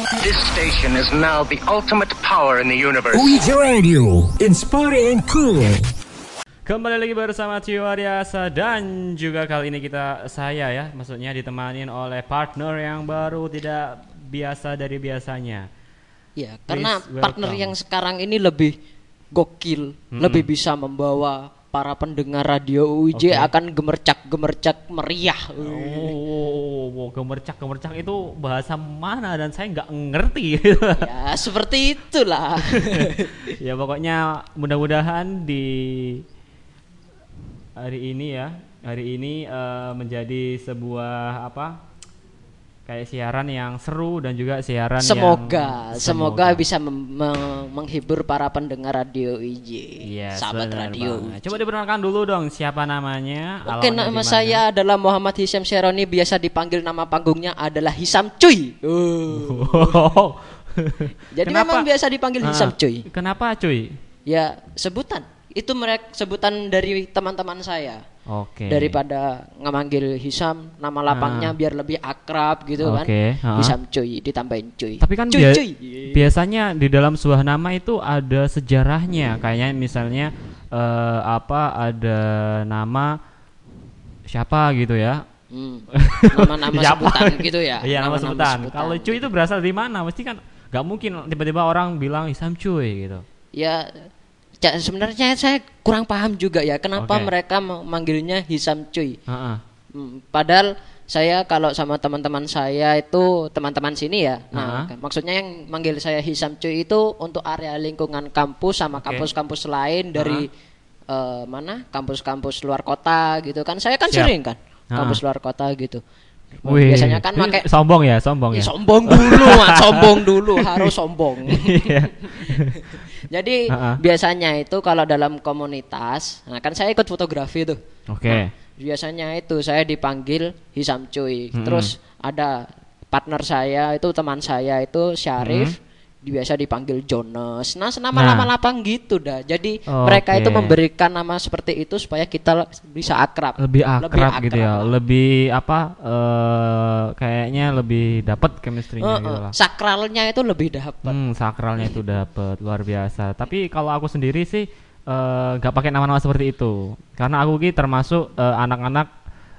This station is now the ultimate power in the universe. Radio, inspiring and cool. Kembali lagi bersama Tio Ariasa dan juga kali ini kita saya ya maksudnya ditemanin oleh partner yang baru tidak biasa dari biasanya. Ya, karena Please partner welcome. yang sekarang ini lebih gokil, lebih bisa membawa para pendengar radio UIJ Oke. akan gemercak-gemercak meriah. Oh, oh, gemercak gemercak itu bahasa mana dan saya nggak ngerti. Ya, seperti itulah. ya pokoknya mudah-mudahan di hari ini ya hari ini eh, menjadi sebuah apa kayak siaran yang seru dan juga siaran semoga, yang semoga bisa mem- me- menghibur para pendengar radio UIJ. Iya, sahabat radio. banget. Coba diperkenalkan dulu dong siapa namanya. Oke, nama saya adalah Muhammad Hisam Sheroni, biasa dipanggil nama panggungnya adalah Hisam Cuy. Oh. Jadi Kenapa? memang biasa dipanggil Hisam Ah, Cuy. Kenapa cuy? Ya, sebutan. Itu mereka sebutan dari teman-teman saya. Oke. Daripada ngemanggil Hisam nama lapangnya Ah. biar lebih akrab gitu kan. Oke, ha. Hisam Cuy ditambahin Cuy. Tapi kan cuy, bia- cuy. biasanya di dalam sebuah nama itu ada sejarahnya. Kayaknya misalnya eh, apa ada nama siapa gitu ya. Hmm. Nama-nama Siapa? sebutan gitu ya. Iya nama Nama-nama sebutan. sebutan. Kalau cuy itu berasal dari mana? Mesti kan nggak mungkin tiba-tiba orang bilang Isam cuy gitu. Ya sebenarnya saya kurang paham juga ya kenapa Oke. mereka memanggilnya Hisam Cuy. Heeh. Hmm, padahal saya kalau sama teman-teman saya itu teman-teman sini ya. Nah, kan maksudnya yang manggil saya Hisam Cuy itu untuk area lingkungan kampus sama Oke. kampus-kampus lain dari eh, mana? Kampus-kampus luar kota gitu kan. Saya kan Siap. sering kan Ah. kampus luar kota gitu. Wih, Biasanya kan pakai sombong ya, sombong Ih, ya. sombong dulu, Mak. sombong dulu, harus sombong. Jadi Ha-ha. biasanya itu kalau dalam komunitas, nah kan saya ikut fotografi tuh. Oke. Nah, biasanya itu saya dipanggil Hisam Cuy. Mm-mm. Terus ada partner saya itu teman saya itu Syarif. Biasa dipanggil Jonas. Nah, nama Nah. nama lapang gitu dah. Jadi Oke. mereka itu memberikan nama seperti itu supaya kita bisa akrab. Lebih akrab, gitu ya. akrab lah. Lebih apa eh kayaknya lebih dapat chemistry-nya Eh, gitu eh, lah. sakralnya itu lebih dapat. Hmm, sakralnya itu dapat luar biasa. Tapi kalau aku sendiri sih eh, nggak pakai nama-nama seperti itu, karena aku ki termasuk eh, anak-anak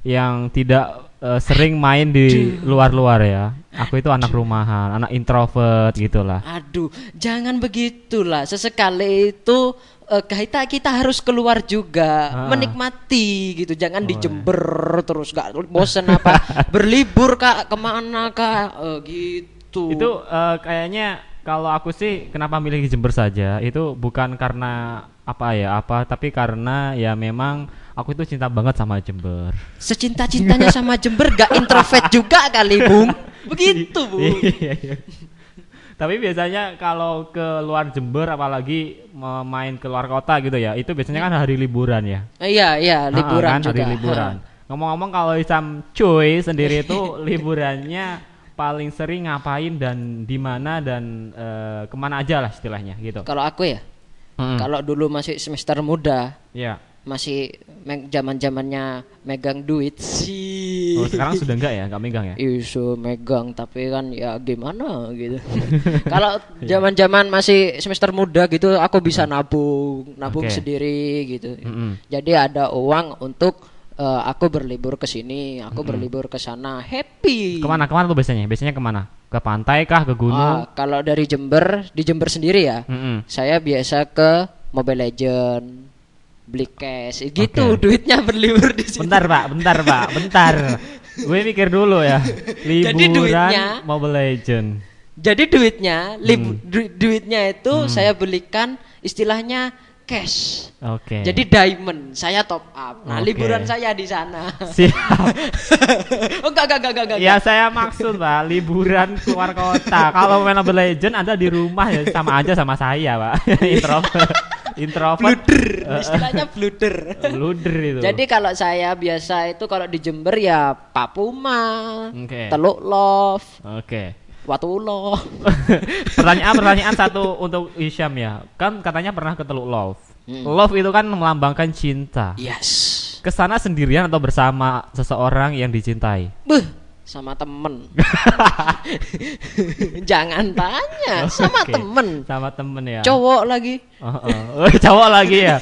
yang tidak eh, sering main di luar-luar ya. Aku itu anak rumahan, anak introvert gitulah. Aduh, jangan begitulah. Sesekali itu eh, kita kita harus keluar juga, Ah. menikmati gitu. Jangan Oh, Jember terus gak bosen apa berlibur kak ke mana kak Eh, gitu. Itu eh, kayaknya kalau aku sih kenapa milih Jember saja itu bukan karena apa ya apa, tapi karena ya memang aku itu cinta banget sama Jember. secinta cintanya sama Jember gak introvert juga kali bung. Begitu bu. Iya, iya. Tapi biasanya kalau ke luar Jember apalagi main ke luar kota gitu ya, itu biasanya kan hari liburan ya. Iya iya liburan kan, juga. Hari liburan. Ngomong-ngomong kalau Isam cuy sendiri itu liburannya paling sering ngapain dan di mana dan eh, ke mana aja lah istilahnya gitu. Kalau aku ya, Mm-mm. kalau dulu masih semester muda, Ya. Masih zaman zamannya megang duit sih. Oh, sekarang sudah enggak ya, enggak megang ya? isu megang tapi kan ya gimana gitu. Kalau zaman-zaman masih semester muda gitu aku bisa nabung, nabung Oke. sendiri gitu. Mm-mm. Jadi ada uang untuk eh, aku berlibur ke sini, aku berlibur ke sana, happy. Ke mana ke mana tuh biasanya? Biasanya ke mana? Ke pantai kah? Ke gunung? Ah, kalau dari Jember, di Jember sendiri ya, Mm-mm. saya biasa ke Mobile Legend, beli cash, gitu Oke. duitnya berlibur di sini. Bentar pak, bentar pak, bentar. Gue mikir dulu ya. Jadi Liburan duitnya- Mobile Legend. Jadi duitnya, libu- Hmm. du- duitnya itu saya belikan istilahnya cash. Oke. Jadi diamond, saya top up. Nah, Oke. liburan saya di sana. siap. oh enggak enggak enggak enggak. enggak. ya saya maksud pak, liburan keluar kota. Kalau main Mobile Legend Anda di rumah ya sama aja sama saya pak. Introvert. Introvert. Bluder, istilahnya bluder. Luder itu. Jadi kalau saya biasa itu kalau di Jember ya Papuma, Oke. Teluk Love, Oke. Watulo. pertanyaan pertanyaan satu untuk Isyam ya. Kan katanya pernah ke Teluk Love. Hmm. Love itu kan melambangkan cinta. Yes. Ke sana sendirian atau bersama seseorang yang dicintai? Beuh, sama temen. Jangan tanya, sama Oke. temen. Sama temen ya. Cowok lagi. Oh, oh. Oh, cowok lagi ya.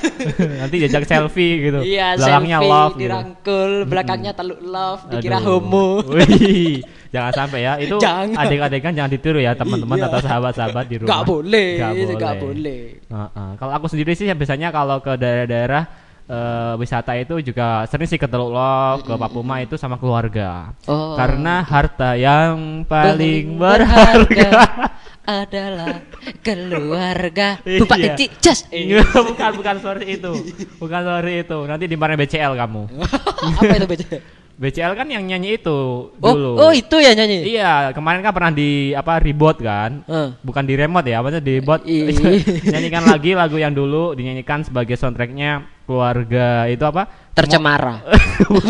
Nanti diajak selfie gitu. Iya, Belakangnya selfie, love gitu. dirangkul, belakangnya teluk love, dikira Aduh. homo. Wih, jangan sampai ya. Itu Jangan. adik-adikan jangan ditiru ya teman-teman Iya. atau sahabat-sahabat di rumah. Gak boleh, Nggak itu gak boleh. Heeh. Kalau aku sendiri sih ya biasanya kalau ke daerah-daerah eh, wisata itu juga sering sih ke Teluk Love, ke Papuma itu sama keluarga. Oh. Karena harta yang paling berharga berharga. adalah keluarga. Iya. Bupati Titik Jas. bukan bukan seperti itu. Bukan seperti itu. Nanti dimarahin BCL kamu. Apa itu baca? BCL kan yang nyanyi itu Oh, dulu. oh itu ya nyanyi. Iya, kemarin kan pernah di apa reboot kan? Eh. Bukan di remote ya, maksudnya di bot. Ih. nyanyikan lagi lagu yang dulu dinyanyikan sebagai soundtracknya keluarga itu apa? Tercemara.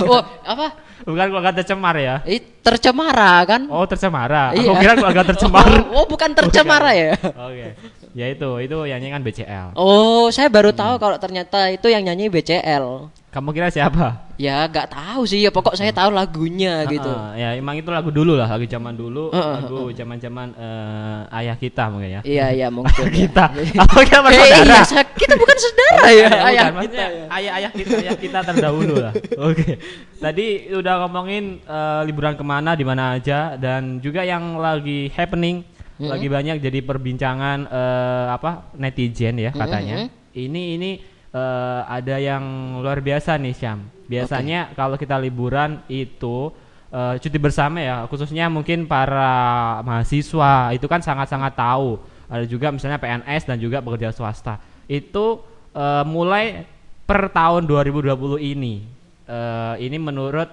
oh, apa? Bukan keluarga tercemar ya? Ih, tercemara kan? Oh tercemara. Aku Iya. kira keluarga tercemar. Oh, oh, bukan tercemara ya? Oke. Ya itu, itu yang nyanyikan BCL. Oh, saya baru Hmm. tahu kalau ternyata itu yang nyanyi BCL. Kamu kira siapa? Ya, nggak tahu sih. Ya pokok saya tahu lagunya gitu. Ah, ya emang itu lagu dulu lah, lagu zaman dulu, Heeh, lagu zaman-zaman eh, ayah kita mungkin ya. Iya, iya mungkin. ya. kita. Apa kita Eh, iya, kita bukan saudara ya, Bukan, ayah maksudnya kita ya. ayah-ayah kita, ayah kita terdahulu lah. Oke. Tadi udah ngomongin eh, liburan ke mana, di mana aja, dan juga yang lagi happening, lagi banyak jadi perbincangan eh, apa netizen ya katanya. Ini ini eh, ada yang luar biasa nih Syam. Biasanya kalau kita liburan itu eh, cuti bersama ya, khususnya mungkin para mahasiswa itu kan sangat-sangat tahu. Ada juga misalnya PNS dan juga pekerja swasta. Itu eh, mulai per tahun 2020 ini. Eh, ini menurut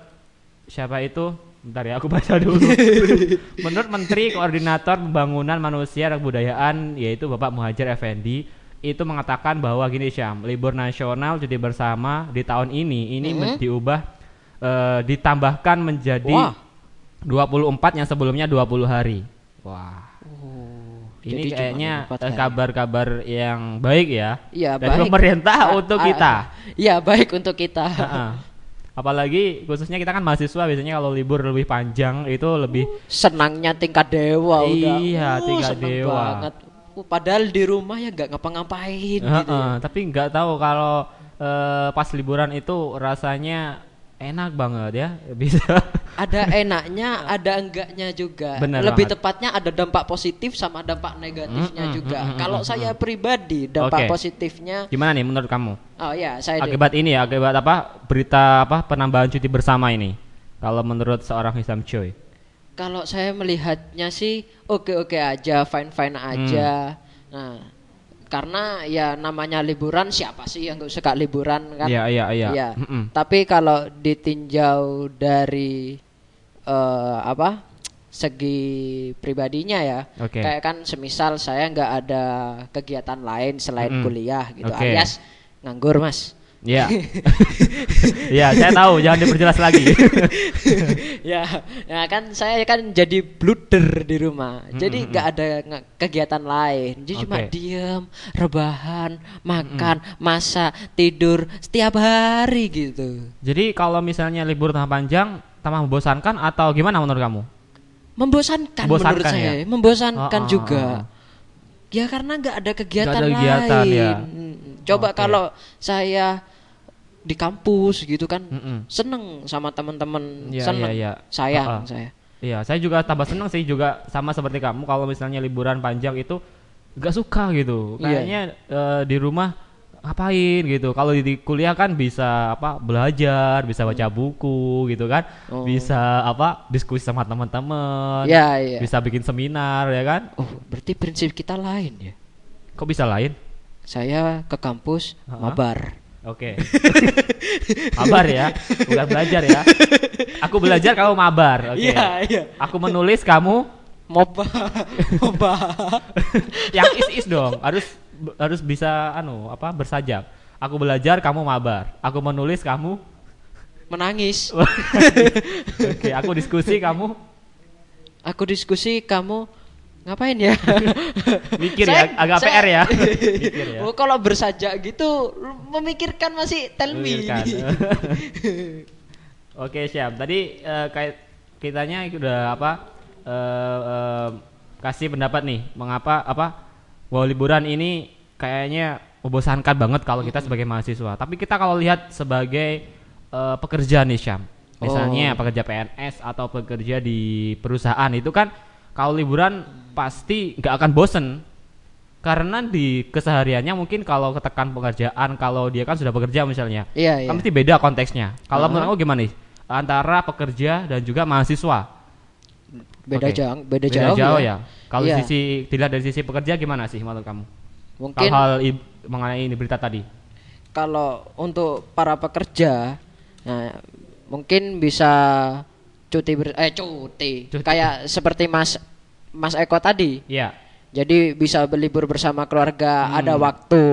siapa itu? Bentar ya, aku baca dulu. menurut Menteri Koordinator Pembangunan Manusia dan Kebudayaan yaitu Bapak Muhajir Effendi itu mengatakan bahwa gini Syam, libur nasional cuti bersama di tahun ini ini men- diubah eh, ditambahkan menjadi Wah. 24 yang sebelumnya 20 hari. Wah. Ini jadi cuma kayaknya 24 hari. kabar-kabar yang baik ya Iya, dari baik. pemerintah Ah, untuk ah, kita. Iya, baik untuk kita. Apalagi khususnya kita kan mahasiswa biasanya kalau libur lebih panjang itu lebih Senangnya tingkat dewa udah. Iya, Uh, tingkat dewa. banget. Uh, padahal di rumah ya nggak ngapa-ngapain gitu. Heeh, ya. tapi nggak tahu kalau eh, pas liburan itu rasanya enak banget ya bisa Ada enaknya, ada enggaknya juga. Bener Lebih banget. tepatnya ada dampak positif sama dampak negatifnya Mm-mm, juga. mm-mm, Kalau mm-mm. saya pribadi, dampak Oke. positifnya gimana nih menurut kamu Oh ya, saya akibat ini ya akibat apa berita apa penambahan cuti bersama ini kalau menurut seorang Hisam Choi Kalau saya melihatnya sih oke-oke aja, fine-fine aja. Hmm. Nah, karena ya namanya liburan siapa sih yang gak suka liburan kan? Iya, iya, iya. Iya. Mm-mm. Tapi kalau ditinjau dari eh, apa? segi pribadinya ya. Oke. Kayak kan semisal saya nggak ada kegiatan lain selain Mm-mm. kuliah gitu Oke. alias nganggur, Mas. Iya. Iya, saya tahu, jangan diperjelas lagi. ya, ya kan saya kan jadi bluder di rumah. Jadi nggak ada kegiatan lain. Jadi cuma Oke. diam, rebahan, makan, masak, tidur setiap hari gitu. Jadi kalau misalnya libur tambah panjang, tambah membosankan atau gimana menurut kamu? Membosankan, menurut Membosankan saya, ya? membosankan Oh, oh, juga. oh. Ya karena nggak ada kegiatan, ada kegiatan, lain. ya. Mm, Coba Oke. kalau saya di kampus gitu kan, Mm-mm. seneng sama teman-teman, Iya, seneng, iya, iya. sayang Ah, ah. saya. Iya, saya juga tambah senang sih juga sama seperti kamu kalau misalnya liburan panjang itu gak suka gitu. Iya. Kayaknya eh, di rumah ngapain gitu. Kalau di, kuliah kan bisa apa belajar, bisa baca buku gitu kan. Oh. Bisa apa diskusi sama teman-teman. Iya, iya. Bisa bikin seminar ya kan. Oh, berarti prinsip kita lain ya. Kok bisa lain? Saya ke kampus Ha-ha. mabar. Oke. mabar ya, bukan belajar ya. Aku belajar, kamu mabar. Oke. Iya, iya. Aku menulis, kamu Moba. Moba. yang is is dong harus harus bisa anu apa bersajak aku belajar kamu mabar aku menulis kamu Menangis. oke aku diskusi kamu Aku diskusi kamu ngapain ya? Mikir ya, agak PR ya. Mikir ya. Oh, kalau bersajak gitu memikirkan masih tell me. Oke siap tadi eh, kayak kitanya udah apa eh, eh, kasih pendapat nih mengapa apa bahwa liburan ini kayaknya membosankan banget kalau kita sebagai mahasiswa. Tapi kita kalau lihat sebagai eh, pekerja nih Syam, misalnya Oh. pekerja PNS atau pekerja di perusahaan itu kan kalau liburan pasti nggak akan bosen karena di kesehariannya mungkin kalau ketekan pekerjaan kalau dia kan sudah bekerja misalnya Iya, iya. kan mesti beda konteksnya kalau Aha. menurut kamu gimana nih antara pekerja dan juga mahasiswa Beda Oke. jauh, beda, beda jauh, jauh ya. ya kalau Iya. sisi dilihat dari sisi pekerja gimana sih menurut kamu Mungkin hal-hal i- mengenai ini berita tadi kalau untuk para pekerja nah mungkin bisa cuti ber eh cuti, Cuti. kayak seperti Mas Mas Eko tadi Iya jadi bisa berlibur bersama keluarga Hmm. ada waktu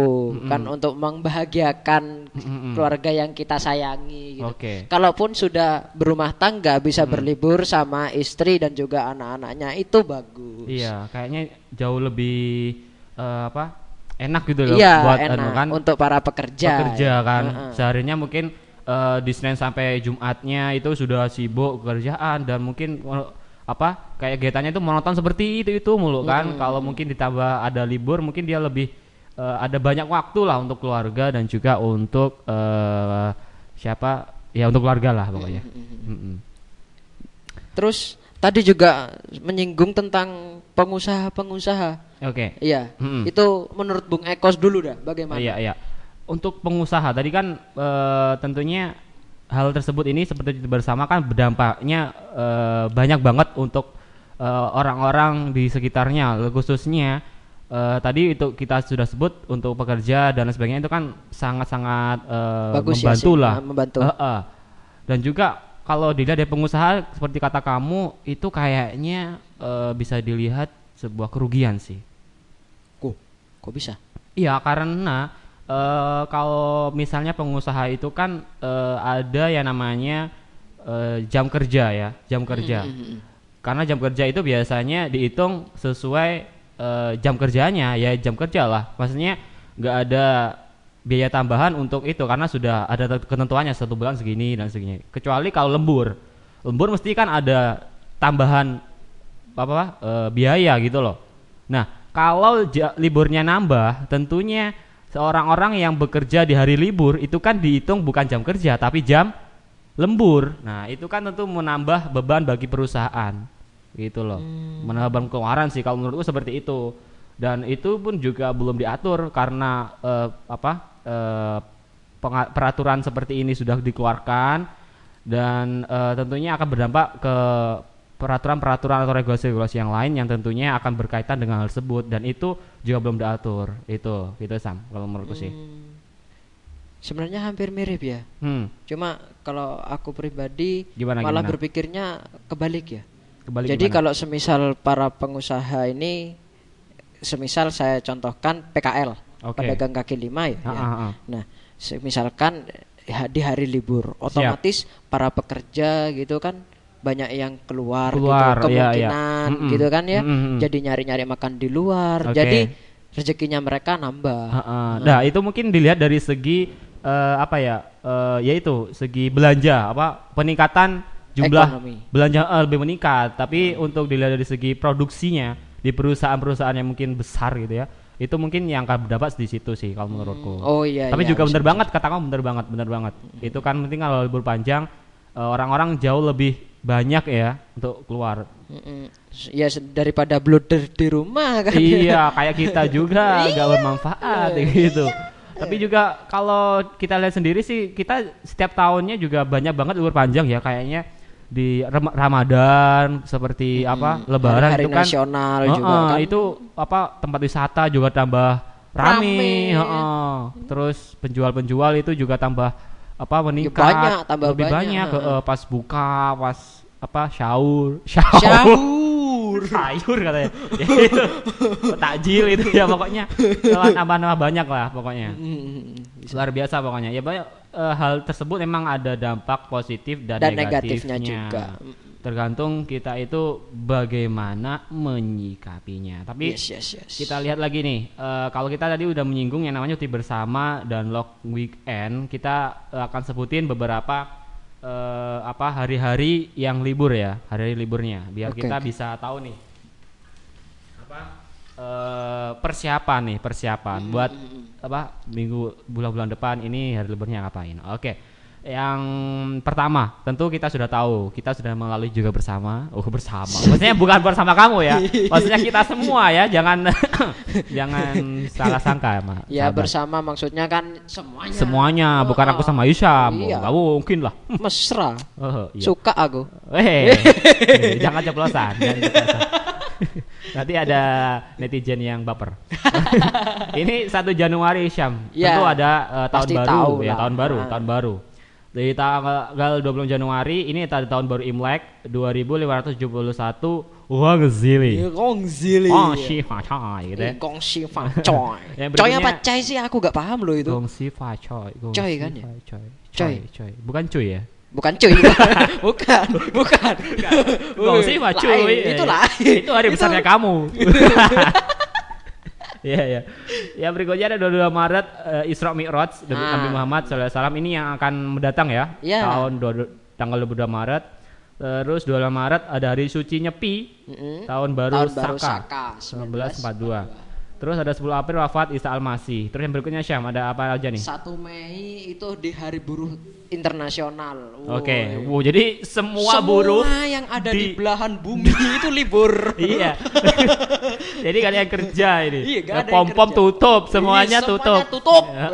kan untuk membahagiakan Mm-mm. keluarga yang kita sayangi gitu. Oke. Kalaupun sudah berumah tangga bisa berlibur sama istri dan juga anak-anaknya itu bagus. iya kayaknya jauh lebih eh, apa enak gitu loh Iya, buat enak anu kan untuk para pekerja. pekerja kan Heeh. seharinya mungkin eh, di Senin sampai Jumatnya itu sudah sibuk pekerjaan dan mungkin eh, apa kayak kegiatannya itu monoton seperti itu itu mulu kan kalau mungkin ditambah ada libur mungkin dia lebih eh, ada banyak waktu lah untuk keluarga dan juga untuk eh, siapa ya untuk keluarga lah pokoknya Mm-mm. Terus tadi juga menyinggung tentang pengusaha-pengusaha. oke Iya. Mm-mm. Itu menurut Bung Ekos dulu dah bagaimana? Iya iya. Untuk pengusaha tadi kan eh, tentunya hal tersebut ini seperti bersama kan berdampaknya eh, banyak banget untuk orang-orang di sekitarnya khususnya eh, tadi itu kita sudah sebut untuk pekerja dan lain sebagainya itu kan sangat-sangat eh, Bagus ya membantu sih, lah. eh, membantu. Eh, eh. Dan juga kalau dilihat dari pengusaha seperti kata kamu itu kayaknya eh, bisa dilihat sebuah kerugian sih. Kok, kok bisa? Iya karena eh, kalau misalnya pengusaha itu kan eh, ada yang namanya eh, jam kerja ya jam kerja. Karena jam kerja itu biasanya dihitung sesuai eh, jam kerjanya ya jam kerja lah. Maksudnya nggak ada biaya tambahan untuk itu karena sudah ada ketentuannya satu bulan segini dan segini. Kecuali kalau lembur, lembur mesti kan ada tambahan apa eh, biaya gitu loh. Nah, kalau liburnya nambah, tentunya seorang orang yang bekerja di hari libur itu kan dihitung bukan jam kerja tapi jam lembur. Nah, itu kan tentu menambah beban bagi perusahaan. Gitu loh. Menambah beban pengeluaran sih kalau menurutku seperti itu. Dan itu pun juga belum diatur karena eh, apa? penga- peraturan seperti ini sudah dikeluarkan dan eh, tentunya akan berdampak ke peraturan-peraturan atau regulasi-regulasi yang lain yang tentunya akan berkaitan dengan hal tersebut dan itu juga belum diatur itu gitu Sam kalau menurutku sih Sebenarnya hampir mirip ya. hmm Cuma kalau aku pribadi Gimana, malah gimana? berpikirnya kebalik ya. Kembali Jadi gimana? kalau semisal para pengusaha ini semisal saya contohkan PKL, Oke. pedagang kaki lima ya. Ya. ah, ah. Nah, semisalkan eh, di hari libur, otomatis para pekerja gitu kan banyak yang keluar, Keluar, gitu iya, iya. kemungkinan Mm-mm. gitu kan ya. Mm-mm. Jadi nyari-nyari makan di luar. Oke. Jadi rezekinya mereka nambah. Heeh. Nah, itu mungkin dilihat dari segi eh, apa ya? Eh, yaitu segi belanja apa peningkatan jumlah Ekonomi. belanja eh, lebih meningkat, tapi untuk dilihat dari segi produksinya di perusahaan-perusahaan yang mungkin besar gitu ya. Itu mungkin yang akan berdampak di situ sih kalau menurutku. Oh iya. Tapi iya, juga bener bisa. banget kata kamu bener banget, bener banget. Itu kan penting kalau libur panjang eh, orang-orang jauh lebih banyak ya untuk keluar. Mm-mm. Ya daripada blunder di rumah kan. iya, kayak kita juga nggak bermanfaat gitu. Tapi juga kalau kita lihat sendiri sih kita setiap tahunnya juga banyak banget libur panjang ya kayaknya di Ram- Ramadan seperti apa Lebaran Hari-hari itu kan nasional juga kan. itu apa tempat wisata juga tambah rame, Rame. heeh. terus penjual-penjual itu juga tambah apa meningkat banyak, tambah lebih banyak, banyak, heeh, pas buka pas apa sahur sahur Syahur. sayur katanya Ya, itu takjil itu ya pokoknya nambah-nambah banyak lah pokoknya Mm, luar biasa pokoknya ya banyak eh, hal tersebut memang ada dampak positif dan, Dan negatifnya juga. tergantung kita itu bagaimana menyikapinya tapi Yes, yes, yes. kita lihat lagi nih eh, kalau kita tadi udah menyinggung yang namanya cuti bersama dan long weekend kita eh, akan sebutin beberapa eh, apa hari-hari yang libur ya, hari-hari liburnya, biar Oke, kita oke. bisa tahu nih apa eh, persiapan nih persiapan Hmm, buat apa minggu bulan-bulan depan ini hari liburnya ngapain? Oke. Yang pertama, tentu kita sudah tahu, kita sudah melalui juga bersama. Oh, bersama. Maksudnya bukan bersama kamu ya. Maksudnya kita semua ya, jangan jangan salah sangka, Ma. Ya sahabat. bersama maksudnya kan semuanya. Semuanya, Oh, bukan aku oh. sama Isyam. Iya. Gak mungkin lah. Mesra. Oh, iya. Suka aku. Eh, jangan ceplosan, jangan ceplosan. Nanti ada netizen yang baper. Ini 1 Januari Syam. Ya, Tentu ada eh, tahun baru tahu ya, lah. tahun baru, Ah. tahun baru. Dari tanggal 20 Januari ini ada tahun baru Imlek 2571 Wang Zili. Gongzili. Oh, Shifa Chai gitu ya. Gong Shifa Coy. Yang Coy berikutnya- apa Cai sih aku gak paham loh itu. Gong Shifa Choi. Gong Coy kan ya? Choi. Coy, coy. Bukan cuy ya? Bukan cuy. bukan, bukan. Gong Shifa Lain, cuy. Itu lain. Itu hari besarnya kamu. Iya ya. Ya berikutnya ada 22 Maret eh, Isra Mi'raj Nabi Ah. Nabi Muhammad SAW ini yang akan mendatang ya. Iya. Tahun 22 tanggal 22 Maret. Terus 22 Maret ada hari suci Nyepi. Mm-mm. Tahun baru Tahun baru Saka. Saka 1942. Terus ada 10 April wafat Isa Al-Masih. Terus yang berikutnya Syam ada apa aja nih? 1 Mei itu di Hari Buruh Internasional. Oke, Woi. wow, jadi semua, Semua buruh yang ada di, di- belahan bumi itu libur. iya. Jadi yang kerja ini. Iya, Ya, yang Pom-pom tutup, semuanya semuanya tutup. tutup. Ya.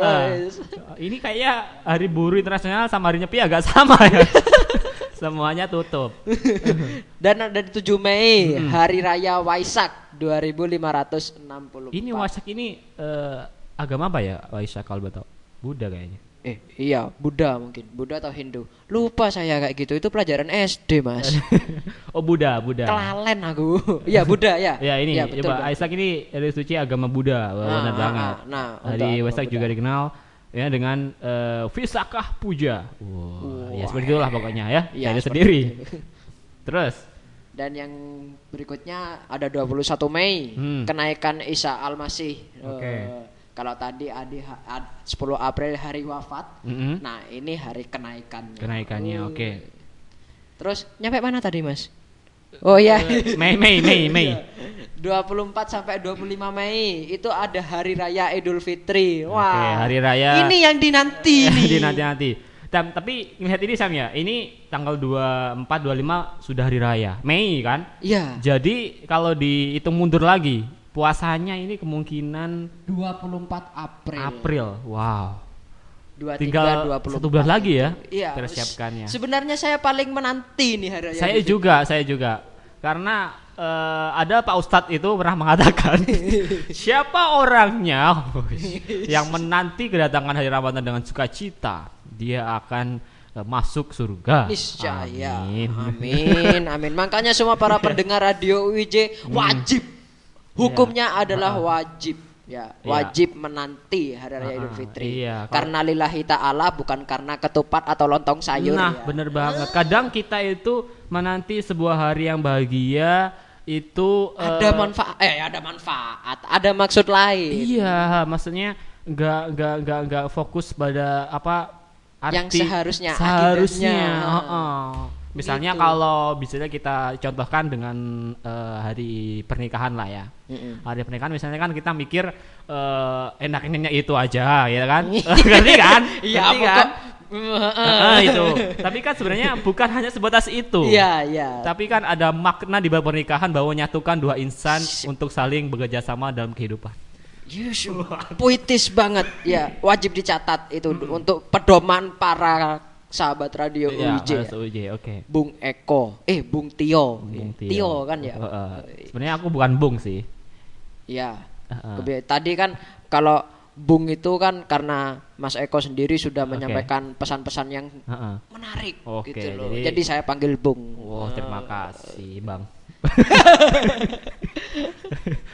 Ini kayak hari buruh internasional sama hari nyepi agak sama ya. semuanya tutup. Dan ada di 7 Mei, Hari Raya Waisak 2560. Ini Wasak ini eh, agama apa ya? Waisak kalau betul. Buddha kayaknya. Eh, iya, Buddha mungkin. Buddha atau Hindu. Lupa saya kayak gitu. Itu pelajaran SD, Mas. oh Buddha, Buddha. Kelalen aku. Iya, Buddha ya. Ya ini Iya, betul, coba Bang. Aisak ini hari suci agama Buddha, Wah, Ah, benar ah, banget. ah. Nah, untuk hari agama Waisak juga dikenal ya dengan eh, Visakah Puja. Wah, ya Wah. seperti itulah pokoknya ya. Iya, Jadi seperti sendiri. itu. Terus Dan yang berikutnya ada 21 Mei, Hmm. kenaikan Isa Al-Masih. Oke. Eh, kalau tadi adi, ad- 10 April hari wafat. mm-mm, Nah, ini hari kenaikannya. kenaikannya oke. Terus nyampe mana tadi, Mas? Oh iya. Mei Mei Mei Mei. 24 sampai 25 Mei itu ada hari raya Idul Fitri. Wah. Oke, hari raya. Ini yang dinanti nih. di nanti-nanti. Tam- tapi lihat ini Sam ya, ini tanggal 24 25 sudah hari raya. Mei kan? Iya. Jadi kalau dihitung mundur lagi, puasanya ini kemungkinan 24 April. April. Wow. 23, Tinggal 24. satu bulan lagi ya Iya. persiapkannya. Sebenarnya saya paling menanti nih hari raya. Saya juga, saya juga. Karena eh, ada Pak Ustadz itu pernah mengatakan siapa orangnya yang menanti kedatangan hari Ramadan dengan sukacita, dia akan eh, masuk surga. Niscaya. Amin. Amin. Amin. Makanya semua para pendengar radio UIJ wajib. Hukumnya adalah wajib. Ya, Iya. wajib menanti hari raya Idul Fitri. iya. Kalau- Karena lillahi ta'ala bukan karena ketupat atau lontong sayur Nah, ya. bener banget. Kadang kita itu menanti sebuah hari yang bahagia itu Ada manfaat eh ada manfaat, ada maksud lain. Iya, maksudnya nggak nggak nggak nggak fokus pada apa arti Yang seharusnya, seharusnya. akidahnya. heeh. Misalnya Gitu. kalau misalnya kita contohkan dengan eh, hari pernikahan lah ya. Mm-mm. Hari pernikahan misalnya kan kita mikir eh, enak-enaknya itu aja, ya kan? Ngerti kan? Iya, kan? Itu. Tapi kan sebenarnya bukan hanya sebatas itu. Iya, iya. Tapi kan ada makna di bawah pernikahan bahwa menyatukan dua insan untuk saling bekerja sama dalam kehidupan. Yes, puitis banget. Ya, wajib dicatat itu untuk pedoman para sahabat radio Iya, UIJ. harus UJ, oke. Bung Eko, eh Bung Tio, Bung Tio. kan ya. Heeh. Sebenarnya aku bukan Bung sih. Iya. Heeh. Kebi- Tadi kan kalau Bung itu kan karena Mas Eko sendiri sudah menyampaikan pesan-pesan yang Heeh. menarik Oke, gitu loh. jadi- Jadi, saya panggil Bung. Wow, terima kasih, Bang.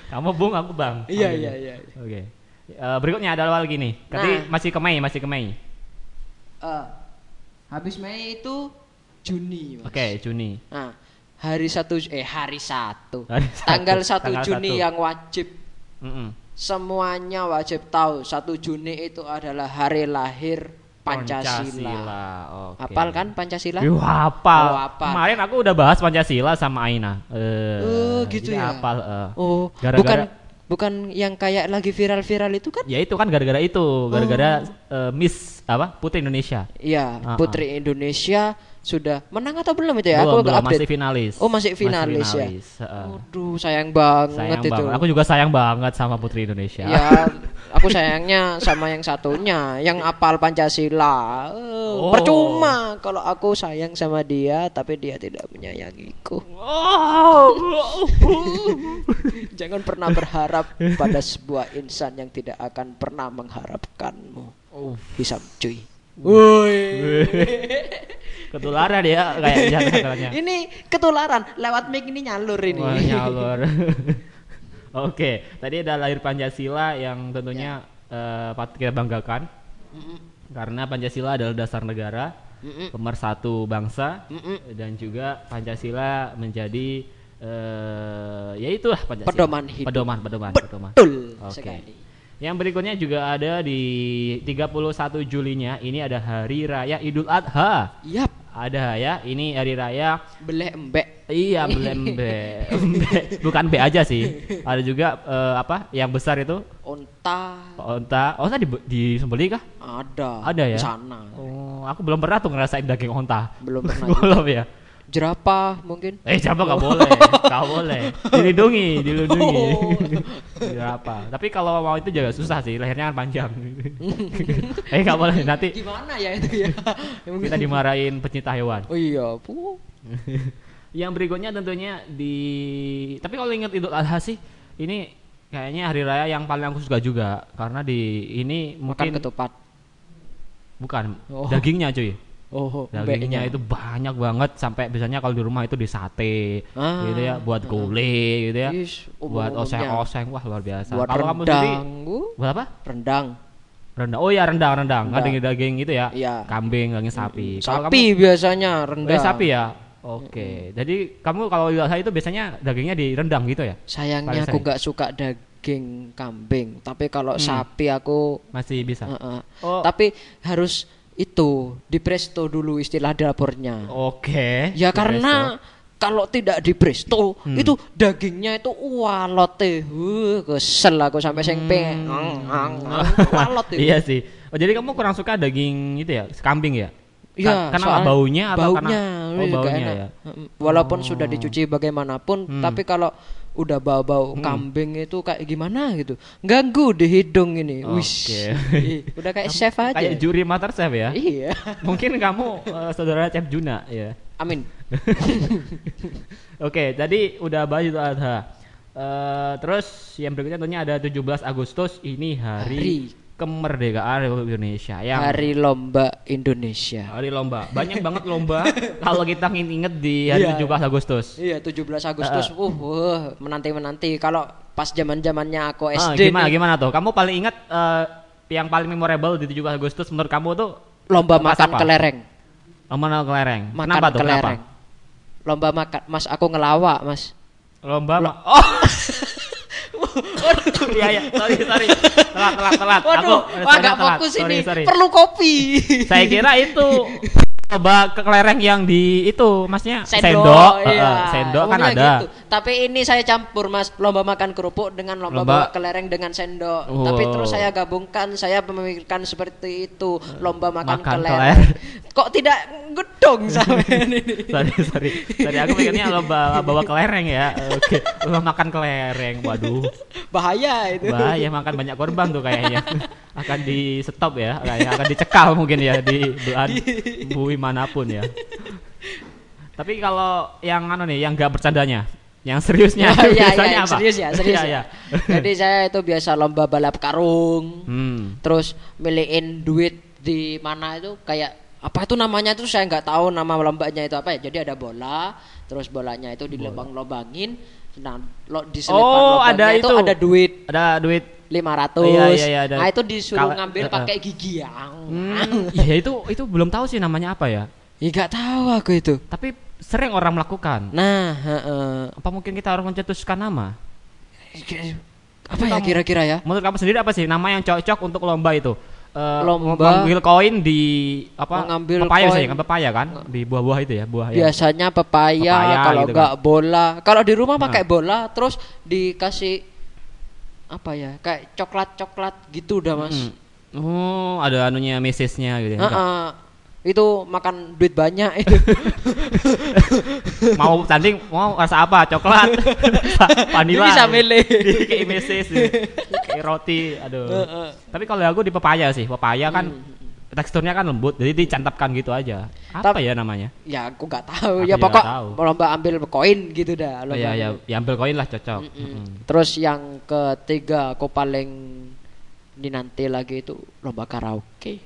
Kamu Bung, aku Bang. Iya, Oke. iya, iya. Oke. Eh, berikutnya ada lagi nih. Nah. masih ke Mei, masih ke Mei. Eh, habis Mei itu Juni, Mas. Oke, Juni. Nah, hari satu eh hari satu, Hari satu, tanggal 1 tanggal Juni satu. yang wajib Mm-mm. Semuanya wajib tahu 1 Juni itu adalah hari lahir Pancasila. Oke. Hafal kan Pancasila? Wih, hafal. Oh, hafal. Kemarin aku udah bahas Pancasila sama Aina. Eh, Oh, gitu ya. Hafal. eh. Oh, Gara-gara- bukan bukan yang kayak lagi viral-viral itu kan? Ya itu kan gara-gara itu, gara-gara Oh. eh, Miss apa? Putri Indonesia. Iya, Ah, Putri Indonesia sudah menang atau belum itu ya? belum, aku belum, update. masih finalis. Oh, masih finalis, ya. finalis, heeh. Aduh, sayang banget sayang itu. banget. Aku juga sayang banget sama Putri Indonesia. Ya, aku sayangnya sama yang satunya, yang apal Pancasila. Eh, Oh. Percuma kalau aku sayang sama dia, tapi dia tidak menyayangiku. Oh. Jangan pernah berharap pada sebuah insan yang tidak akan pernah mengharapkanmu. Oh. Hisam cuy. Woi. Ketularan ya kayaknya katanya. Ini ketularan lewat mic ini nyalur ini. Wah, nyalur. Oke, tadi ada lahir Pancasila yang tentunya eh, patut kita banggakan karena Pancasila adalah dasar negara, pemersatu bangsa, dan juga Pancasila menjadi eh ya itulah Pancasila. Pedoman hidup. Pedoman, pedoman, pedoman. Betul Oke. sekali. Yang berikutnya juga ada di 31 Julinya ini ada Hari Raya Idul Adha. Yap, Ada ya, ini hari raya beleh embek. Iya belembe, Embe. bukan B aja sih. Ada juga eh, apa yang besar itu Onta onta. Onta di disembeli kah? ada. Ada ya? Di sana. Oh, aku belum pernah tuh ngerasain daging onta. Belum pernah. belum ya. Jerapah mungkin. Eh siapa nggak boleh, nggak boleh. Dilindungi, dilindungi. Oh. apa? Tapi kalau mau itu juga susah sih, lehernya kan panjang. eh nggak boleh, nanti Gimana ya itu ya? kita dimarahin pecinta hewan. Oh iya, bu. Yang berikutnya tentunya di tapi kalau ingat Idul Adha sih ini kayaknya hari raya yang paling aku suka juga karena di ini Makan mungkin ketupat. bukan Oh. dagingnya cuy. Oh, Dagingnya itu banyak banget sampai biasanya kalau di rumah itu di sate Ah, gitu ya buat gulai gitu ya. Is, buat umum-umumnya. oseng-oseng wah luar biasa. Buat Kalau kamu sendiri buat apa? Rendang. Rendang. Oh ya rendang, rendang. Rendang. daging-daging gitu ya. Iya. Kambing, daging sapi. Sapi biasanya kamu, rendang. eh, sapi ya. Oke. Jadi kamu kalau Adha itu biasanya dagingnya direndang gitu ya? Sayangnya Paling aku nggak suka daging kambing, tapi kalau Hmm. sapi aku Masih bisa. Heeh. Oh. Tapi harus itu di presto dulu istilah dapurnya. Oke. ya di karena kalau tidak di presto Hmm. itu dagingnya itu walote. Uh, kesel aku sampai sing Hmm. pengen. Walot itu. Iya sih. Oh, jadi kamu kurang suka daging itu ya, kambing ya? Iya, Ka- karena baunya atau baunya, karena oh, iya, baunya ya? Walaupun Oh. sudah dicuci bagaimanapun, Hmm. tapi kalau udah bau-bau kambing itu kayak gimana gitu, ganggu di hidung ini. Oke. Wish. Udah kayak chef aja. Kayak juri master chef ya? Iya. Mungkin kamu eh, saudara chef Juna ya. Amin. Oke, tadi udah bahas itu Adha. Eh, terus yang berikutnya tentunya ada 17 Agustus ini hari, Hari. Kemerdekaan Republik Indonesia yang Hari lomba Indonesia. hari lomba. Banyak banget lomba kalau kita inget di hari Iya. 17 Agustus. Iya, 17 Agustus. Uh, uh menanti-menanti. Kalau pas zaman-zamannya aku Ah, SD gimana nih, gimana tuh? Kamu paling ingat eh, yang paling memorable di 17 Agustus menurut kamu tuh lomba makan apa? kelereng. lomba kelereng. Makan Kenapa tuh? kelereng. Kenapa? Lomba makan. Mas aku ngelawak, Mas. Lomba ma- Oh. Iya iya, sorry sorry. Telat telat telat. Waduh, Aku wah saya gak telat. fokus Sorry, ini. sorry. Perlu kopi. Saya kira itu ke kelereng yang di itu masnya sendok, sendok, iya. sendok kan ada. gitu. Tapi ini saya campur mas lomba makan kerupuk dengan lomba, Lomba- bawa kelereng dengan sendok. Wow. Tapi terus saya gabungkan, saya memikirkan seperti itu lomba makan, Makan kelereng. Kok tidak gedong sama ini? sorry sorry sorry aku mikirnya lomba bawa kelereng ya oke lomba makan kelereng waduh Bahaya itu. bahaya makan banyak korban tuh kayaknya akan di stop ya kayak akan dicekal mungkin ya di belahan bumi mana pun ya tapi kalau yang anu nih yang gak bercandanya yang seriusnya iya, biasanya iya, apa serius ya, serius Iya, ya. iya. Jadi saya itu biasa lomba balap karung. hmm. terus milihin duit di mana itu kayak apa itu namanya itu saya nggak tahu nama lombanya itu apa ya jadi ada bola terus bolanya itu dilobang-lobangin nah lo di Oh, ada itu itu. ada duit ada duit 500 Iya, iya, iya, ada. nah itu disuruh ngambil eh, eh. pakai gigi yang Hmm, ya itu itu belum tahu sih namanya apa ya ya nggak tahu aku itu tapi sering orang melakukan nah heeh. apa mungkin kita harus mencetuskan nama apa ya kira-kira ya menurut kamu sendiri apa sih nama yang cocok untuk lomba itu eh, Lomba- mengambil koin di apa? Mengambil pepaya koin. biasanya kan pepaya kan? Di buah-buah itu ya, buah ya. Biasanya pepaya, Pepaya kalau gitu enggak bola. Kalau di rumah Nah. pakai bola terus dikasih apa ya? Kayak coklat-coklat gitu dah, Mas. Mm. Oh, ada anunya mesesnya gitu ya. Heeh. Itu makan duit banyak itu. mau tanding mau rasa apa coklat vanila Dia bisa milih. Kayak meses kayak roti aduh Heeh. tapi kalau aku di pepaya sih pepaya kan teksturnya kan lembut jadi dicantapkan gitu aja apa Tap- ya namanya ya aku nggak tahu. Aku ya juga pokok tahu. lomba ambil koin gitu dah. oh, lomba ya ya ambil. ya ambil koin lah cocok Mm-mm. Mm-mm. Terus yang ketiga aku paling dinanti lagi itu lomba karaoke.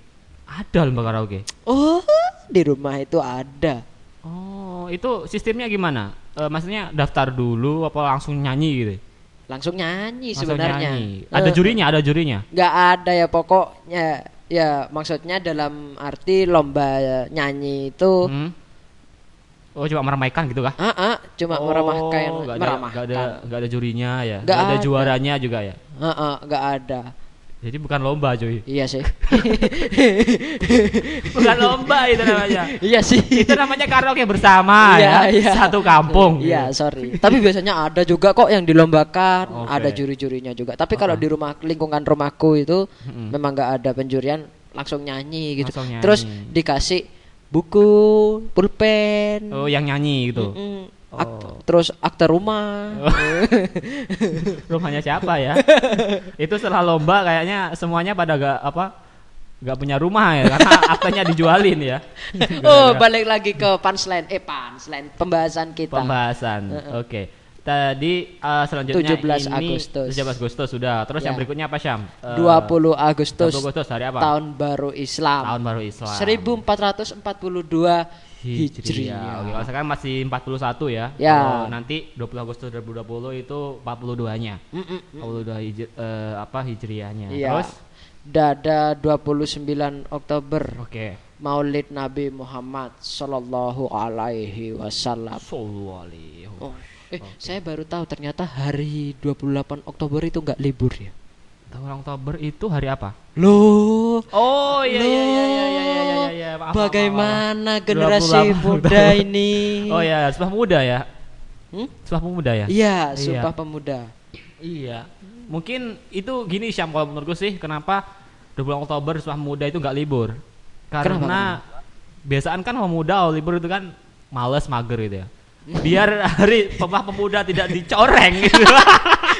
Ada lomba karaoke Oh, di rumah itu ada. oh itu sistemnya gimana Eh, maksudnya daftar dulu apa langsung nyanyi gitu Langsung nyanyi Langsung sebenarnya. nyanyi. ada Eh, jurinya ada jurinya nggak ada ya pokoknya ya maksudnya dalam arti lomba nyanyi itu Hmm? oh cuma meramaikan gitu kah ah ah, cuma Oh, nggak ada, meramahkan nggak ada, nggak ada jurinya ya, nggak ada ada. juaranya juga ya. Ah, ah, nggak ada Jadi bukan lomba cuy, iya sih bukan lomba itu namanya. iya sih itu namanya karaoke bersama Iya, ya, iya. satu kampung. Iya, sorry. Tapi biasanya ada juga kok yang dilombakan, Oke. ada juri-jurinya juga. Tapi kalau Ah. di rumah lingkungan rumahku itu Mm-mm. memang nggak ada penjurian, langsung nyanyi gitu. Langsung nyanyi. Terus dikasih buku, pulpen. Oh, yang nyanyi gitu. mm-mm, ak- Oh. terus akte rumah. Rumahnya siapa ya? itu setelah lomba kayaknya semuanya pada gak apa? Gak punya rumah ya, karena aktenya dijualin ya. oh, balik lagi ke punchline. Eh, punchline pembahasan kita. Pembahasan. Heeh. Oke. Tadi eh, selanjutnya 17 ini Agustus. 17 Agustus sudah. Terus Ya. yang berikutnya apa Syam? Eh, 20 Agustus 20 Agustus hari apa? tahun baru Islam. Tahun baru Islam. 1442 Hijriah. Oke, kalau sekarang masih 41 ya. Ya. Kalau nanti 20 Agustus 2020 itu 42-nya. Mm-mm. 42 hijri, eh, apa hijriahnya. Iya. Terus Dada 29 Oktober oke. Maulid Nabi Muhammad Sallallahu Alaihi Wasallam. Sallallahu alaihi Oh, eh saya baru tahu ternyata hari 28 Oktober itu nggak libur ya. Tahun Oktober itu hari apa? Loh, Oh iya iya iya iya iya iya iya, iya. Maaf, maaf, maaf, bagaimana maaf. generasi 28 muda ini? Oh ya, Sumpah Pemuda ya. Hmm? Sumpah Pemuda ya? Iya, Iya. Sumpah Pemuda. Iya. Mungkin itu gini Syam kalau menurutku sih kenapa 20 Oktober Sumpah Pemuda itu nggak libur? Karena biasaan kan pemuda kalau libur itu kan males mager gitu ya. Biar hari Sumpah Pemuda tidak dicoreng gitu.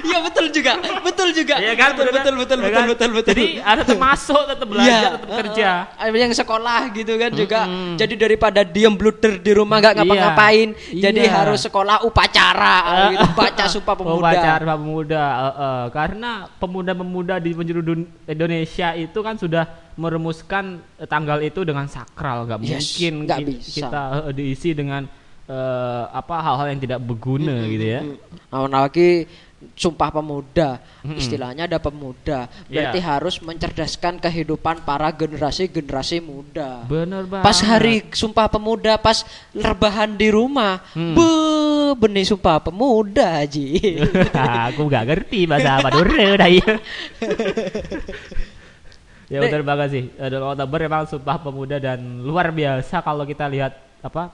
Iya betul juga, betul juga. Iya kan? betul betul betul Iya betul kan? betul betul. Jadi ada termasuk tetap belajar, Iya, tetap uh, kerja. ada yang sekolah gitu kan juga. Jadi daripada diem bluder di rumah nggak ngapa-ngapain, Iya. jadi Iya. harus sekolah upacara gitu, baca sumpah pemuda. Upacara Sumpah Pemuda. Karena pemuda-pemuda di penjuru Indonesia itu kan sudah merumuskan eh, tanggal itu dengan sakral, nggak Yes, mungkin bisa. kita diisi dengan eh, apa hal-hal yang tidak berguna gitu ya. Nah, lagi sumpah pemuda, Mm-mm. istilahnya ada pemuda, berarti Iya. harus mencerdaskan kehidupan para generasi-generasi muda. Bener banget. Pas hari sumpah pemuda, pas rebahan di rumah, Hmm. be benih sumpah pemuda Ji. aku nggak ngerti bahasa Madura dah iya. ya benar banget sih. Dalam Oktober memang Sumpah Pemuda dan luar biasa kalau kita lihat apa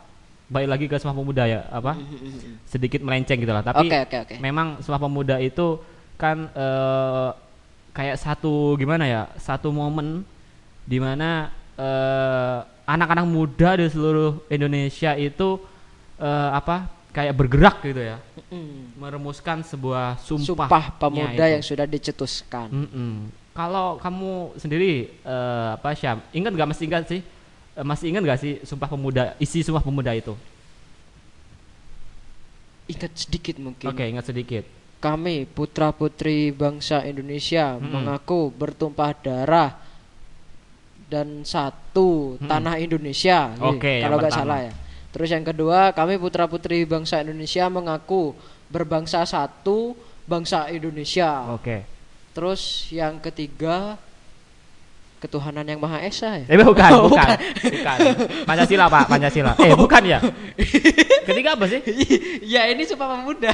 baik lagi ke Sumpah Pemuda ya apa sedikit melenceng gitu lah. Tapi Oke, oke, oke. memang Sumpah Pemuda itu kan eh, kayak satu gimana ya satu momen di mana eh, anak-anak muda di seluruh Indonesia itu eh, apa kayak bergerak gitu ya Mm. merumuskan sebuah sumpah, Sumpah pemuda itu. yang sudah dicetuskan. Mm-mm. Kalau kamu sendiri eh, apa Syam, ingat nggak masih ingat sih? Eh, masih ingat nggak sih sumpah pemuda isi sumpah pemuda itu? Ingat sedikit mungkin. Oke, ingat sedikit. Kami putra putri bangsa Indonesia Mm-mm. mengaku bertumpah darah dan satu Mm-mm. tanah Indonesia. Oke, yang kalau nggak salah ya. Terus yang kedua, kami putra putri bangsa Indonesia mengaku berbangsa satu bangsa Indonesia. Oke. Terus yang ketiga, ketuhanan yang maha esa ya. Eh bukan, Oh, bukan, bukan. Pancasila Pak, Pancasila. Eh bukan ya? Ketiga apa sih? ya ini sumpah pemuda.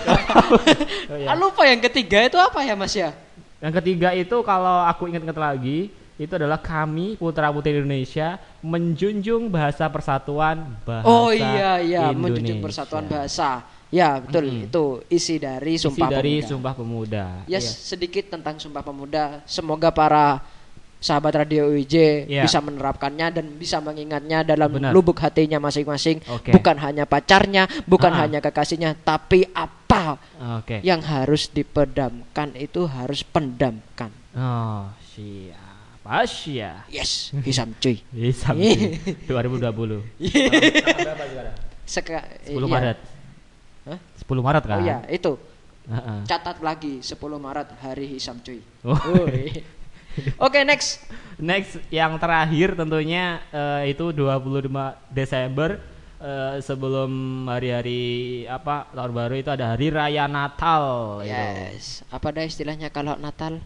Oh, iya. Ah, lupa yang ketiga itu apa ya Mas ya? Yang ketiga itu kalau aku ingat-ingat lagi itu adalah kami putra putri Indonesia menjunjung bahasa persatuan bahasa Oh iya iya Indonesia. menjunjung persatuan bahasa. Ya betul Mm-mm. itu isi dari Isi Sumpah dari Pemuda. Sumpah Pemuda. Yes, Iya. sedikit tentang Sumpah Pemuda. Semoga para sahabat Radio UIJ Iya. bisa menerapkannya dan bisa mengingatnya dalam Benar. lubuk hatinya masing-masing. Oke. Bukan hanya pacarnya, bukan Ah. hanya kekasihnya, tapi apa Oke. yang harus dipedamkan itu harus pendamkan. Oh, siap. Asia. Yes, Hisam cuy. Bisa 2020. Seka 10 iya. Maret. Hah? 10 Maret kan? Oh iya, itu. Heeh. Catat lagi 10 Maret hari Hisam cuy. Oh. Oke, next. Next yang terakhir tentunya eh, itu 25 Desember eh, sebelum hari-hari apa tahun baru itu ada hari raya Natal itu. Yes. Apa dah istilahnya kalau Natal?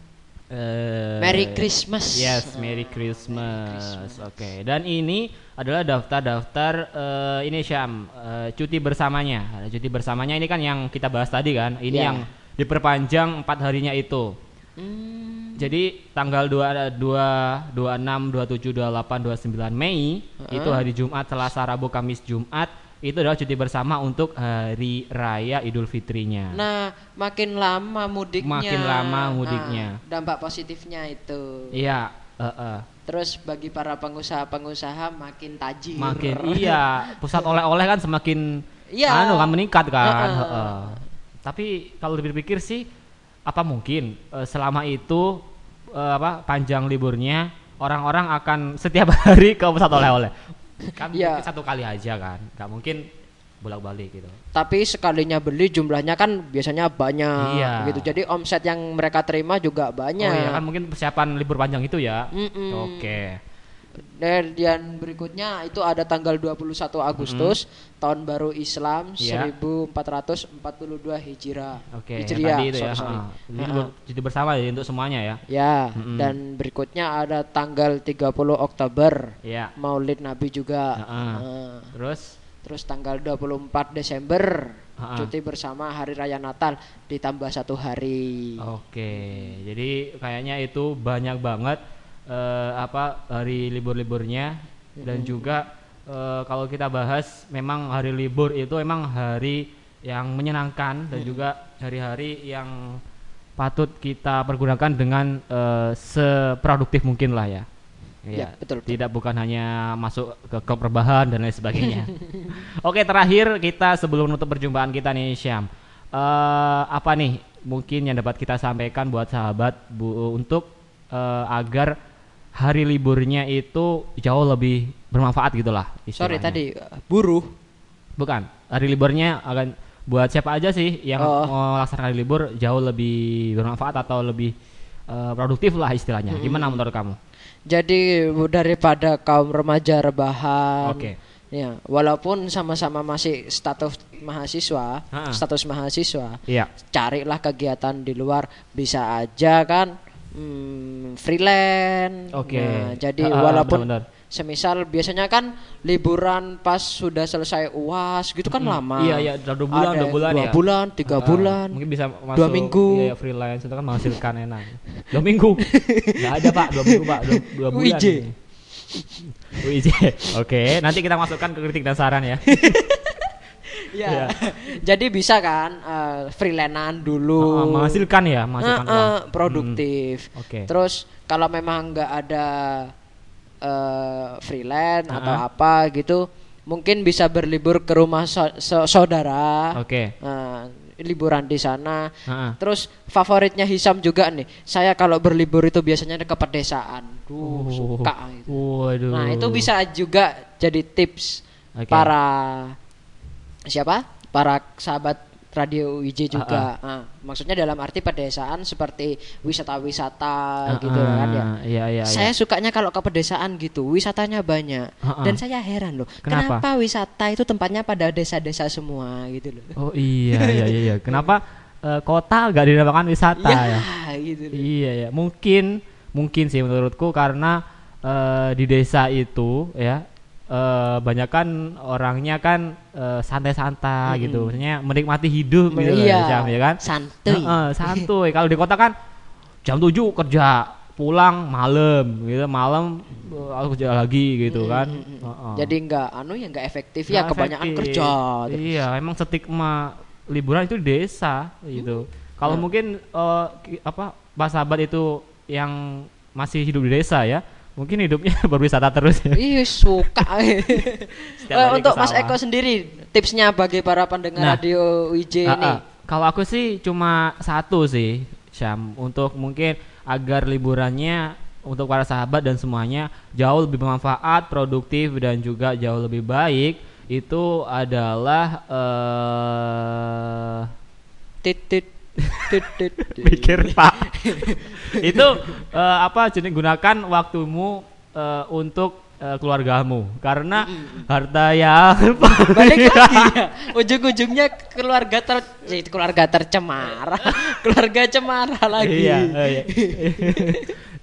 Eh, Merry Christmas. Yes, Merry Christmas. Oke. Dan ini adalah daftar-daftar eh, ini Syam eh, cuti bersamanya. Ada cuti bersamanya ini kan yang kita bahas tadi kan. Ini Ya. yang diperpanjang empat harinya itu. Hmm, Jadi tanggal 2 2 26 27 28 29 Mei itu hari Jumat, Selasa, Rabu, Kamis, Jumat itu adalah cuti bersama untuk hari raya Idul Fitrinya. Nah, makin lama mudiknya. Makin lama mudiknya. Nah, dampak positifnya itu. Iya, eh. Terus bagi para pengusaha-pengusaha makin tajir. makin iya, pusat oleh-oleh kan semakin Iya. anu kan meningkat kan. Heeh. heeh. Tapi kalau dipikir sih apa mungkin eh, selama itu eh, apa panjang liburnya orang-orang akan setiap hari ke pusat oleh-oleh. Kan mungkin satu kali aja kan, nggak mungkin bolak-balik gitu. Tapi sekalinya beli jumlahnya kan biasanya banyak Iya. gitu. Jadi omset yang mereka terima juga banyak. Oh iya kan mungkin persiapan libur panjang itu ya. Mm-mm. Oke. Dan yang berikutnya itu ada tanggal 21 Agustus tahun baru Islam Iya. 1442 Hijrah. Oke, yang Hijriah, tadi itu ya. sorry, sorry. heeh. Jadi bersama ya untuk semuanya ya. Ya, Mm-mm. dan berikutnya ada tanggal 30 Oktober Iya. Maulid Nabi juga. Heeh. Heeh. Terus Terus tanggal 24 Desember Heeh. cuti bersama Hari Raya Natal ditambah satu hari. Oke, jadi kayaknya itu banyak banget eh, apa hari libur-liburnya dan juga eh, kalau kita bahas memang hari libur itu memang hari yang menyenangkan dan juga hari-hari yang patut kita pergunakan dengan eh, seproduktif mungkin lah ya. Ya, betul, betul. Tidak bukan hanya masuk ke klub rebahan dan lain sebagainya. Oke, terakhir kita sebelum menutup perjumpaan kita nih Syam. eh apa nih mungkin yang dapat kita sampaikan buat sahabat Bu untuk eh, agar hari liburnya itu jauh lebih bermanfaat gitulah Sorry tadi uh, buruh. Bukan. Hari liburnya akan buat siapa aja sih yang Oh. mau melaksanakan hari libur jauh lebih bermanfaat atau lebih eh, produktif lah istilahnya. Gimana menurut kamu? Jadi daripada kaum remaja rebahan. Oke. Ya, walaupun sama-sama masih status mahasiswa, Ha-ha. status mahasiswa, Iya. carilah kegiatan di luar bisa aja kan hmm, freelance. Oke. Nah, jadi Ha-ha, walaupun benar-benar. semisal biasanya kan liburan pas sudah selesai uas gitu kan lama. Iya, iya, dua bulan, Ada dua bulan dua ya. bulan, tiga Ah, bulan. Mungkin bisa masuk minggu. Iya, iya, freelance itu kan menghasilkan enak. Dua minggu. Enggak ada, Pak. Dua minggu, Pak. Dua, dua bulan. UIJ. Oke, nanti kita masukkan ke kritik dan saran ya. Iya. Iya. Jadi bisa kan uh, freelancean dulu. Ah, menghasilkan ya, menghasilkan uang. eh, produktif. Hmm, oke. Terus kalau memang nggak ada eh, freelance atau Ah. apa gitu, mungkin bisa berlibur ke rumah so- so- saudara. Oke. Nah, liburan di sana. Ah. Terus favoritnya Hisam juga nih. Saya kalau berlibur itu biasanya ke pedesaan. Duh, Oh. suka gitu. Waduh. Nah, itu bisa juga jadi tips Oke. para siapa? Para sahabat radio UIJ juga. Nah, maksudnya dalam arti pedesaan seperti wisata-wisata Ah, gitu kan ya. ah, Iya, iya, saya iya. sukanya kalau ke pedesaan gitu, wisatanya banyak. Ah, ah. Dan saya heran loh, Kenapa? kenapa? wisata itu tempatnya pada desa-desa semua gitu loh. Oh iya, iya, iya, iya. Kenapa eh, kota gak dinamakan wisata ya? gitu loh. Iya ya, mungkin mungkin sih menurutku karena eh, di desa itu ya eh banyak kan orangnya kan eh, santai-santai gitu, maksudnya menikmati hidup gitu loh, Iya, Jam, ya kan? santuy. Heeh, santuy. Kalau di kota kan jam 7 kerja, pulang malam gitu malam eh, aku kerja lagi gitu kan Heeh. Hmm, Jadi nggak anu ya nggak efektif ya Nggak kebanyakan efektif. kerja. terus. Iya, emang stigma liburan itu desa gitu. Kalau Nah. mungkin ki- apa Pak Sahabat itu yang masih hidup di desa ya, mungkin hidupnya berwisata terus ya. Ih suka. Eh, untuk Mas. Eko sendiri tipsnya bagi para pendengar Nah. radio WJ Ah, ini. ah. Kalau aku sih cuma satu sih, Syam, untuk mungkin agar liburannya untuk para sahabat dan semuanya jauh lebih bermanfaat, produktif dan juga jauh lebih baik itu adalah eh Tit tit tit tit. tit. Pikir pak itu eh, apa jadi gunakan waktumu eh, untuk eh, keluargamu karena harta yang Balik lagi ya. Ujung-ujungnya keluarga ter keluarga tercemar. keluarga cemara lagi. iya, iya.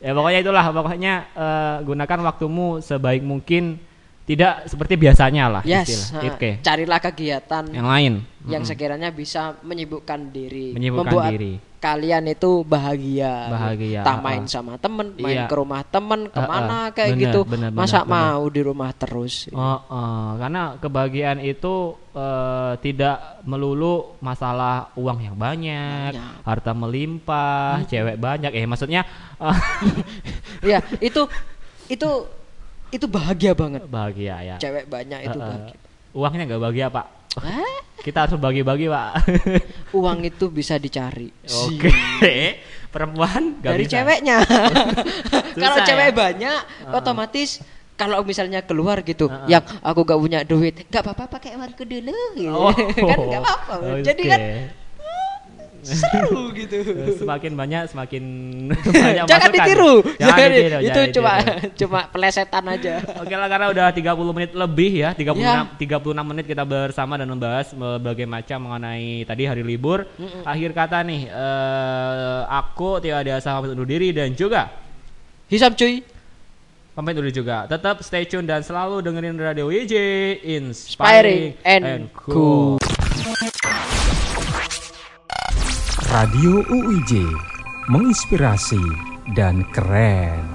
ya pokoknya itulah pokoknya eh, gunakan waktumu sebaik mungkin tidak seperti biasanya lah Yes. istilah. ha, oke Carilah kegiatan yang lain yang Mm-mm. sekiranya bisa menyibukkan diri, Menyibukkan membuat diri. kalian itu bahagia. Bahagia, uh-uh. main sama temen, main Iya. ke rumah temen, ke mana Uh-uh. kayak Bener, gitu. bener, bener, Masa bener. mau di rumah terus? Oh, oh, karena kebahagiaan itu eh, tidak melulu masalah uang yang banyak, Banyak. harta melimpah, cewek banyak. Eh maksudnya eh, Iya, itu itu itu bahagia banget. bahagia ya. Cewek banyak itu eh, bahagia. uangnya nggak bahagia pak. Hah? Kita harus bagi-bagi pak. Uang itu bisa dicari. Oke, perempuan nggak Dari bisa. ceweknya. Kalau cewek ya? banyak, otomatis kalau misalnya keluar gitu, Uh-uh. yang aku gak punya duit, nggak apa-apa pakai uangku dulu, gitu. Oh, kan nggak apa-apa. Jadi oke. kan seru gitu. semakin banyak semakin banyak Jangan masukan. ditiru. Jangan Jangan di- ditiru, itu jangan cuma ditiru. cuma pelesetan aja. Oke lah karena udah 30 menit lebih ya 36 Ya. 36 menit kita bersama dan membahas berbagai macam mengenai tadi hari libur. Akhir kata nih eh aku Tio Adiasa pamit undur diri dan juga Hisam cuy. pamit undur juga. Tetap stay tune dan selalu dengerin Radio YJ Inspiring Inspiring and cool. Radio UIJ menginspirasi dan keren.